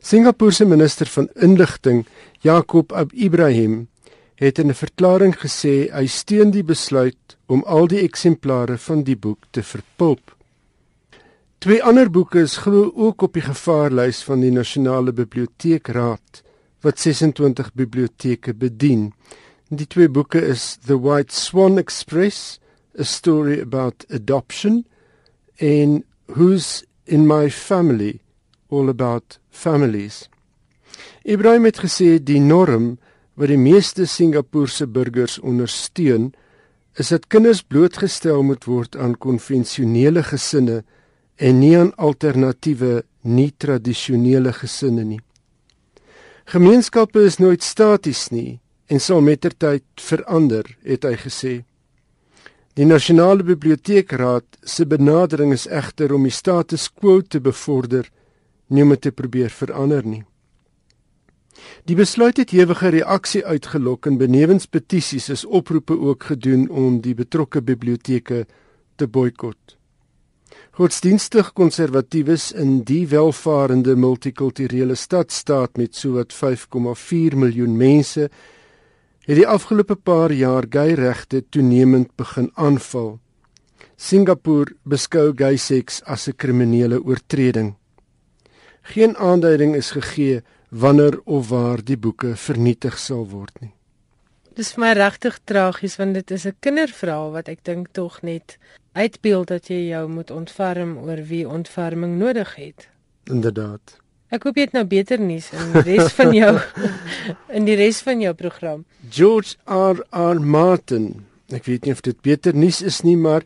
Singapore se minister van inligting, Jacob Ibrahim, het in 'n verklaring gesê hy steun die besluit om al die eksemplare van die boek te verpulp. Twee ander boeke is glo ook op die gevaarlys van die Nasionale Biblioteekraad wat 26 biblioteke bedien. Die twee boeke is The White Swan Express, a story about adoption en Who's in my family, all about families. Ibrahim het gesê die norm wat die meeste Singapoorse burgers ondersteun, is dat kinders blootgestel moet word aan konvensionele gesinne en nie aan alternatiewe, nie-tradisionele gesinne nie. Gemeenskappe is nooit staties nie en sal mettertyd verander, het hy gesê. Die Nasionale Biblioteekraad se benadering is egter om die status quo te bevorder, nie om te probeer verander nie. Die besluit het ewige reaksie uitgelok en benewens petisies is oproepe ook gedoen om die betrokke biblioteke te boikot. Godsdienstig konservatiewes in die welvarende multikulturele stadstaat met sowat 5,4 miljoen mense het die afgelope paar jaar gay regte toenemend begin aanval. Singapore beskou gay seks as 'n kriminele oortreding. Geen aanduiding is gegee wanneer of waar die boeke vernietig sal word nie. Dis vir my regtig tragies want dit is 'n kinderverhaal wat ek dink tog net uitbeeld dat jy jou moet ontferm oor wie ontferming nodig het. Inderdaad. Ek hoop jy het nou beter nuus in die res van jou in die res van jou program. George R R Martin. Ek weet nie of dit beter nuus is nie, maar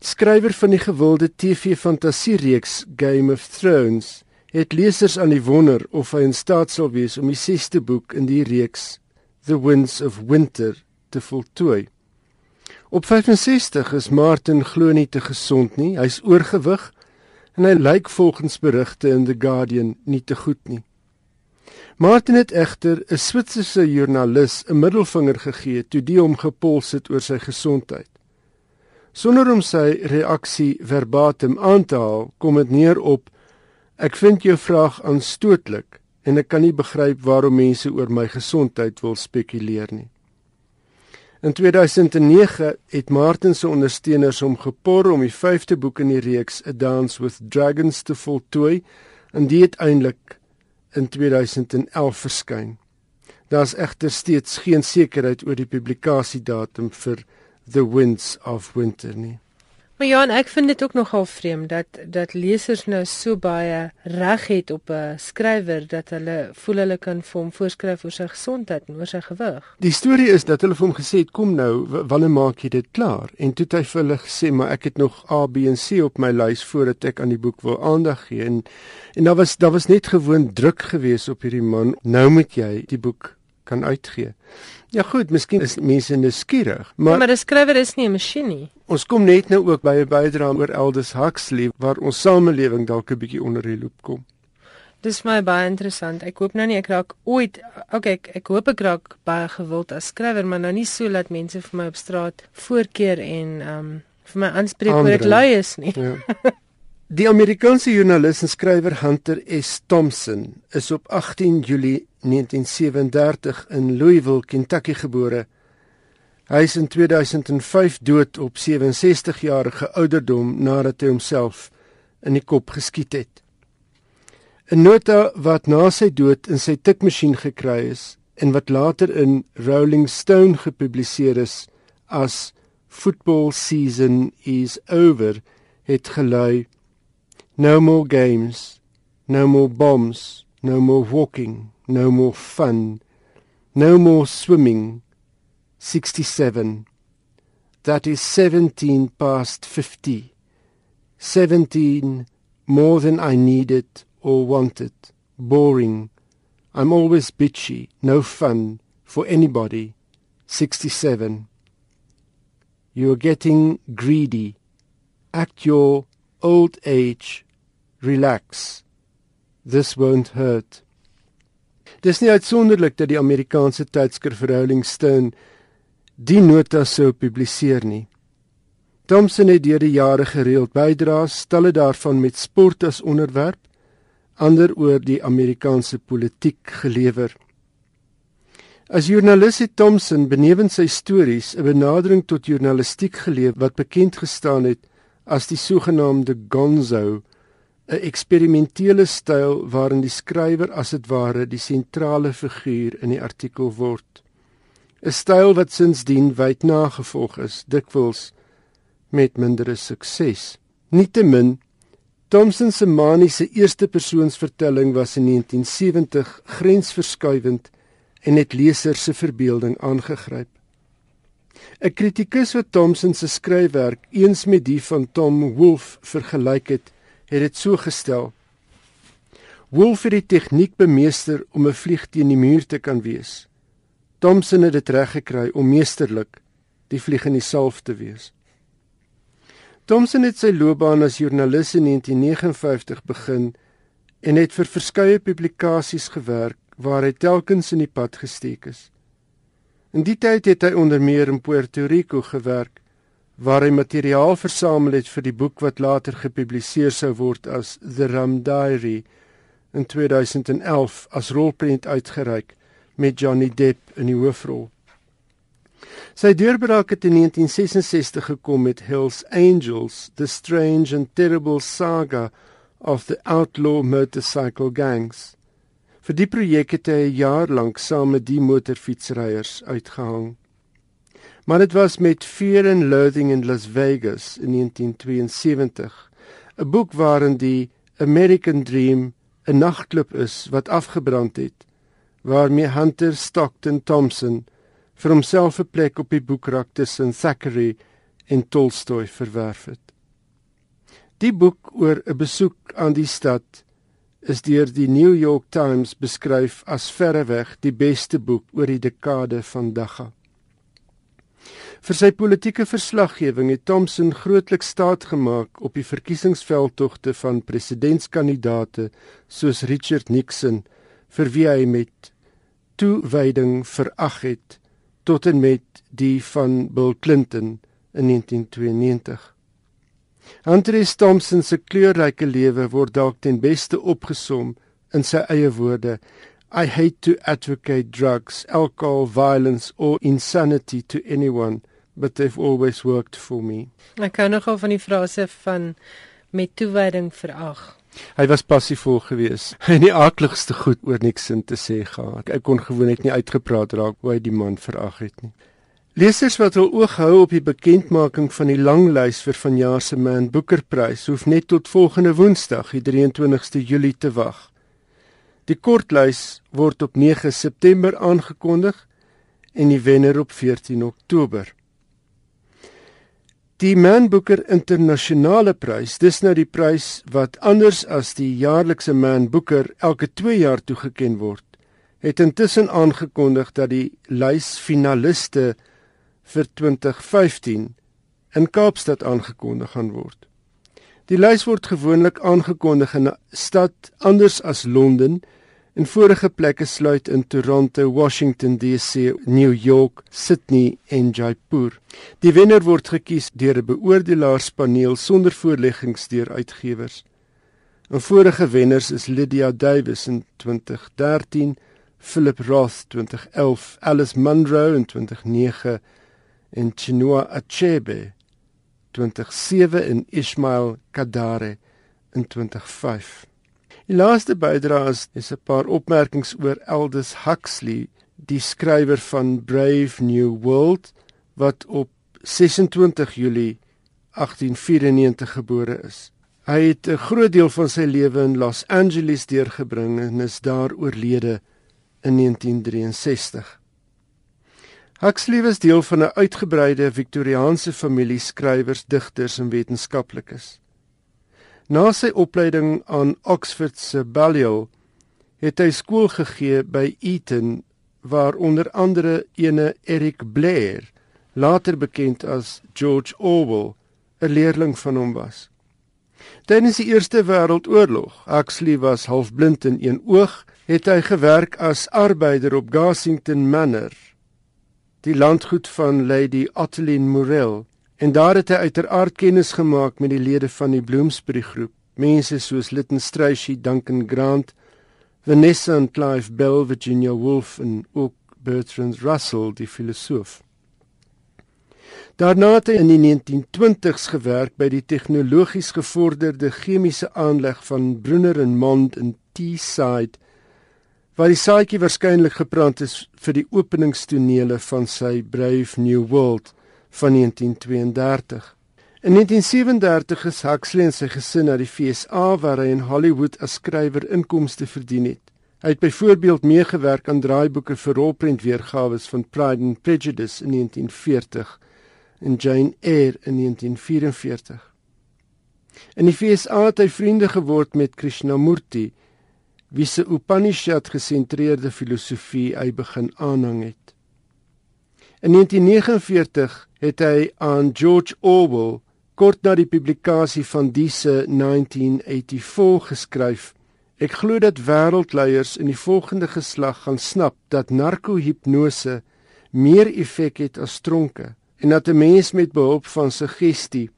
skrywer van die gewilde TV-fantasiereeks Game of Thrones het lesers aan die wonder of hy in staat sal wees om die 6ste boek in die reeks The Winds of Winter te voltooi. Op 65 is Martin glo nie te gesond nie. Hy's oorgewig en hy lyk volgens berigte in The Guardian nie te goed nie. Martin het egter 'n Switserse joernalis 'n middelvinger gegee toe die hom gepols het oor sy gesondheid. Sonder om sy reaksie verbatim aan te haal, kom dit neer op Ek vind jou vraag aanstootlik en ek kan nie begryp waarom mense oor my gesondheid wil spekuleer nie. In 2009 het Martin se ondersteuners hom gepor om die 5de boek in die reeks A Dance with Dragons te voltooi en dit uiteindelik in 2011 verskyn. Daar's egter steeds geen sekerheid oor die publikasiedatum vir The Winds of Winter nie. Maar ja, ek vind dit ook nogal vreemd dat dat lesers nou so baie reg het op 'n skrywer dat hulle voel hulle kan vir hom voorskryf oor sy gesondheid en oor sy gewig. Die storie is dat hulle vir hom gesê het kom nou, wanneer maak jy dit klaar? En toe het hy vir hulle gesê, maar ek het nog A, B en C op my lys voordat ek aan die boek wil aandag gee en en daar was daar was net gewoon druk geweest op hierdie man. Nou moet jy die boek kan uitgee. Ja goed, miskien is mense nuuskierig, maar ja, maar 'n skrywer is nie 'n masjien nie. Ons kom net nou ook by 'n bydrae oor Aldous Huxley waar ons samelewing dalk 'n bietjie onder die loop kom. Dis my baie interessant. Ek hoop nou nie ek raak ooit okay, ek, ek hoop ek raak baie gewild as skrywer, maar nou nie so dat mense vir my op straat voorkeer en ehm um, vir my aanspreek oor ek lui is nie. Ja. Die Amerikaanse joernalis en skrywer Hunter S. Thompson is op 18 Julie 1937 in Louisville, Kentucky gebore. Hy is in 2005 dood op 67 jarige ouderdom nadat hy homself in die kop geskiet het. 'n Nota wat na sy dood in sy tikmasjien gekry is en wat later in Rolling Stone gepubliseer is as Football season is over het gelei No more games, no more bombs, no more walking, no more fun, no more swimming. 67. That is 17 past 50. 17 more than I needed or wanted. Boring. I'm always bitchy. No fun for anybody. 67. You are getting greedy. Act your old age relax. This won't hurt. Dis nie uitsonderlik dat die Amerikaanse tydskrif Rolling Stone die nota sou publiseer nie. Thompson het deur die jare gereeld bydraes, stelle daarvan met sport as onderwerp, ander oor die Amerikaanse politiek gelewer. As joernalis het Thomson benewens sy stories 'n benadering tot journalistiek geleef wat bekend gestaan het as die sogenaamde gonzo, 'n eksperimentele styl waarin die skrywer as dit ware die sentrale figuur in die artikel word. 'n Styl wat sinsdien wyd nagevolg is, dikwels met mindere sukses. Nietemin Thomson se maniese eerste persoonsvertelling was in 1970 grensverskuivend en het lesers se verbeelding aangegryp. 'n Kritikus wat Thomson se skryfwerk eens met die van Tom Wolfe vergelyk het, het dit so gestel: Wolfe het die tegniek bemeester om 'n vlieg teen die muur te kan wees. Thomson het dit reg gekry om meesterlik die vlieg in die salf te wees. Thomson het sy loopbaan as joernalis in 1959 begin en het vir verskeie publikasies gewerk waar hy telkens in die pad gesteek is. In die tyd het hy onder meer in Puerto Rico gewerk waar hy materiaal versamel het vir die boek wat later gepubliseer sou word as The Rum Diary in 2011 as rolprent uitgereik met Johnny Depp in die hoofrol. Sy deurbraak het in 1966 gekom met Hell's Angels: The Strange and Terrible Saga of the Outlaw Motorcycle Gangs. Vir die projek het hy 'n jaar lank saam met die motorfietsryers uitgehang. Maar dit was met Fear and Loathing in Las Vegas in 1972, 'n boek waarin die American Dream 'n nagklub is wat afgebrand het, waarmee Hunter Stockton Thompson vir homself 'n plek op die boekrak tussen Thackeray en Tolstoy verwerf het. Die boek oor 'n besoek aan die stad is deur die New York Times beskryf as verreweg die beste boek oor die dekade van Dagga. Vir sy politieke verslaggewing het Thomson grootliks staat gemaak op die verkiesingsveldtogte van presidentskandidaate soos Richard Nixon vir wie hy met toewyding verag het tot en met die van Bill Clinton in 1992. Andre Thompson se kleurryke lewe word dalk ten beste opgesom in sy eie woorde: I hate to advocate drugs, alcohol, violence or insanity to anyone, but they've always worked for me. Ek kan nogal van die frase van met toewyding verag. Hy was passievol geweest. Hy het die aardigste goed oor niks in te sê gehad. Ek kon gewoonlik nie uitgepraat raak hoe hy die man verag het nie. Lesers wat wil oog hou op die bekendmaking van die lang lys vir vanjaar se Man Booker Prys, hoef net tot volgende Woensdag, die 23ste Julie te wag. Die kortlys word op 9 September aangekondig en die wenner op 14 Oktober. Die Man Booker Internasionale Prys, dis nou die prys wat anders as die jaarlikse Man Booker elke 2 jaar toegekend word, het intussen aangekondig dat die lys finaliste vir 2015 in Kaapstad aangekondig gaan word. Die lys word gewoonlik aangekondig in 'n stad anders as Londen en vorige plekke sluit in Toronto, Washington DC, New York, Sydney en Jaipur. Die wenner word gekies deur 'n beoordelaarspaneel sonder voorleggings deur uitgewers. 'n Vorige wenners is Lydia Davis in 2013, Philip Roth 2011, Alice Munro in 2009 en Chinua Achebe 2007 en Ismail Kadare in 2005. Die laaste bydrae is, is 'n paar opmerkings oor Aldous Huxley, die skrywer van Brave New World wat op 26 Julie 1894 gebore is. Hy het 'n groot deel van sy lewe in Los Angeles deurgebring en is daar oorlede in 1963. Huxley was deel van 'n uitgebreide Victoriaanse familie skrywers, digters en wetenskaplikes. Na sy opleiding aan Oxford se Balliol het hy skool gegee by Eton waar onder andere ene Eric Blair, later bekend as George Orwell, 'n leerling van hom was. Tydens die Eerste Wêreldoorlog, Huxley was halfblind in een oog, het hy gewerk as arbeider op Gassington Manor die landgoed van Lady Ottiline Morel en daar het hy uiteraard kennis gemaak met die lede van die Bloomsbury groep mense soos Lytton Strachey, Duncan Grant, Vanessa en Clive Bell, Virginia Woolf en ook Bertrand Russell, die filosoof. Daarna het hy in die 1920s gewerk by die tegnologies gevorderde chemiese aanleg van Brunner en Mond in Teesside waar die saadjie waarskynlik geplant is vir die openingstonele van sy Brave New World van 1932. In 1937 is Huxley en sy gesin na die FSA waar hy in Hollywood as skrywer inkomste verdien het. Hy het byvoorbeeld meegewerk aan draaiboeke vir rolprentweergawe van Pride and Prejudice in 1940 en Jane Eyre in 1944. In die FSA het hy vriende geword met Krishnamurti, wie se Upanishad gesentreerde filosofie hy begin aanhang het. In 1949 het hy aan George Orwell kort na die publikasie van diese 1984 geskryf: Ek glo dat wêreldleiers in die volgende geslag gaan snap dat narkohipnose meer effek het as tronke en dat 'n mens met behulp van suggestie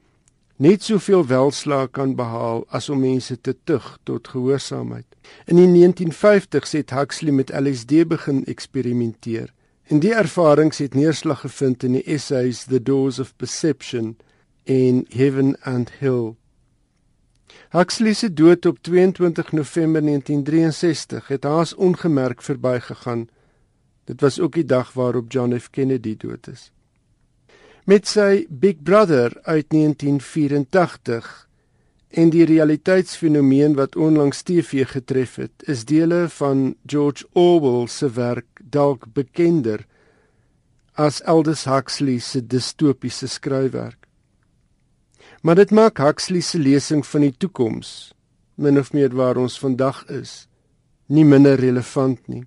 net soveel welslaag kan behaal as om mense te tug tot gehoorsaamheid. In die 1950s het Huxley met LSD begin eksperimenteer. En die ervarings het neerslag gevind in die essays The Doors of Perception en Heaven and Hell. Huxley se dood op 22 November 1963 het haas ongemerk verbygegaan. Dit was ook die dag waarop John F Kennedy dood is. Met sy Big Brother uit 1984 en die realiteitsfenomeen wat onlangs TV getref het, is dele van George Orwell se werk dalk bekender as Aldous Huxley se distopiese skryfwerk. Maar dit maak Huxley se lesing van die toekoms, min of meer waar ons vandag is, nie minder relevant nie.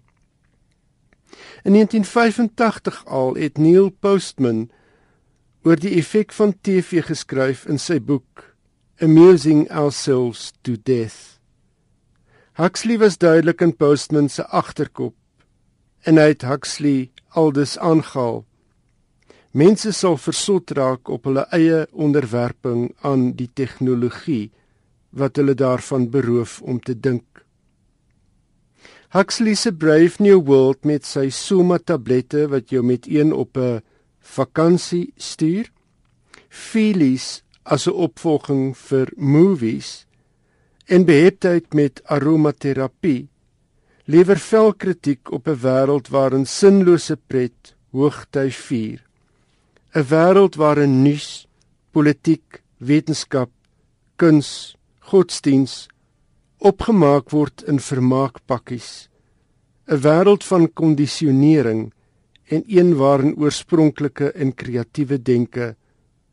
In 1985 al het Neil Postman oor die effek van TV geskryf in sy boek Amusing Ourselves to Death. Huxley was duidelik in Postman se agterkop en hy het Huxley aldus aangehaal. Mense sal versot raak op hulle eie onderwerping aan die tegnologie wat hulle daarvan beroof om te dink. Huxley se Brave New World met sy Soma tablette wat jou met een op 'n vakansie stuur. Feelies as 'n opvolging vir movies en beheptheid met aromaterapie lewer vel kritiek op 'n wêreld waarin sinlose pret hoogty vier. 'n Wêreld waarin nuus, politiek, wetenskap, kuns, godsdiens opgemaak word in vermaakpakkies. 'n Wêreld van kondisionering en een waarin oorspronklike en kreatiewe denke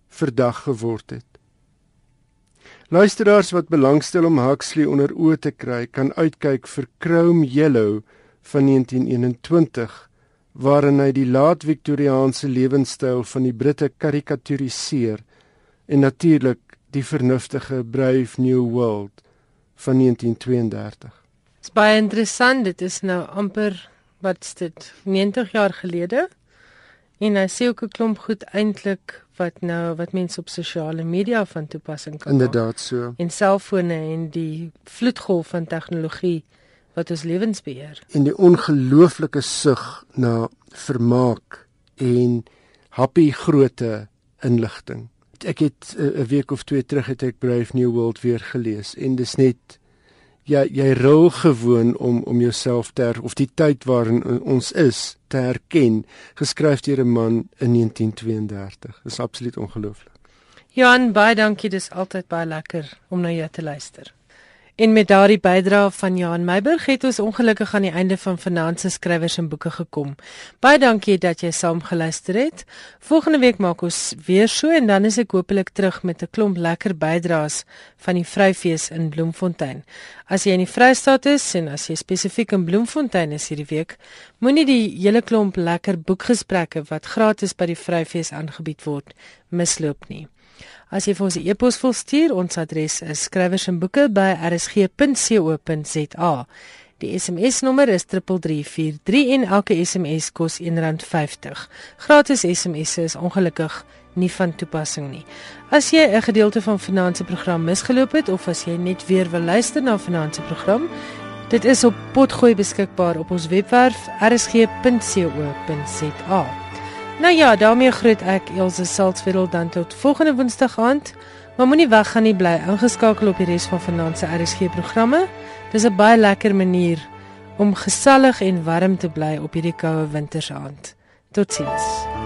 verdag geword het. Luisteraars wat belangstel om Huxley onder oë te kry, kan uitkyk vir Chrome Yellow van 1921 waarin hy die laat-viktoriaanse lewenstyl van die Britte karikaturiseer en natuurlik die vernuftige Brave New World van 1932. Dit is baie interessant, dit is nou amper wat's dit 90 jaar gelede en hy sê ook 'n klomp goed eintlik wat nou wat mense op sosiale media van toepassing kan inderdaad so. En selfone en die vloedgolf van tegnologie wat ons lewens beheer. En die ongelooflike sug na vermaak en happy groote inligting. Ek het eh, 'n week of twee terug het ek Brave New World weer gelees en dis net jy jy rol gewoon om om jouself te her, of die tyd waarin ons is te herken geskryf deur 'n man in 1932 is absoluut ongelooflik. Johan baie dankie. Dis altyd baie lekker om na jou te luister En met daardie bydrae van Johan Meiburg het ons ongelukkig aan die einde van Finanse skrywers en boeke gekom. Baie dankie dat jy saam geluister het. Volgende week maak ons weer so en dan is ek hopelik terug met 'n klomp lekker bydraes van die Vryfees in Bloemfontein. As jy in die Vrystaat is en as jy spesifiek in Bloemfontein is hierdie week, moenie die hele klomp lekker boekgesprekke wat gratis by die Vryfees aangebied word misloop nie. As jy vir ons 'n e e-pos wil stuur, ons adres is skrywersenboeke@rsg.co.za. Die SMS nommer is 3343 en elke SMS kos R1.50. Gratis SMS'e is ongelukkig nie van toepassing nie. As jy 'n gedeelte van Finansie program misgeloop het of as jy net weer wil luister na Finansie program, dit is op potgooi beskikbaar op ons webwerf rsg.co.za. Nou ja, daarmee groet ek Elsje Salzwetel dan tot volgende Woensdag aand. Maar moenie weggaan nie, bly ingeskakel op die res van Finansie RSG programme. Dis 'n baie lekker manier om gesellig en warm te bly op hierdie koue wintersaand. Totsiens.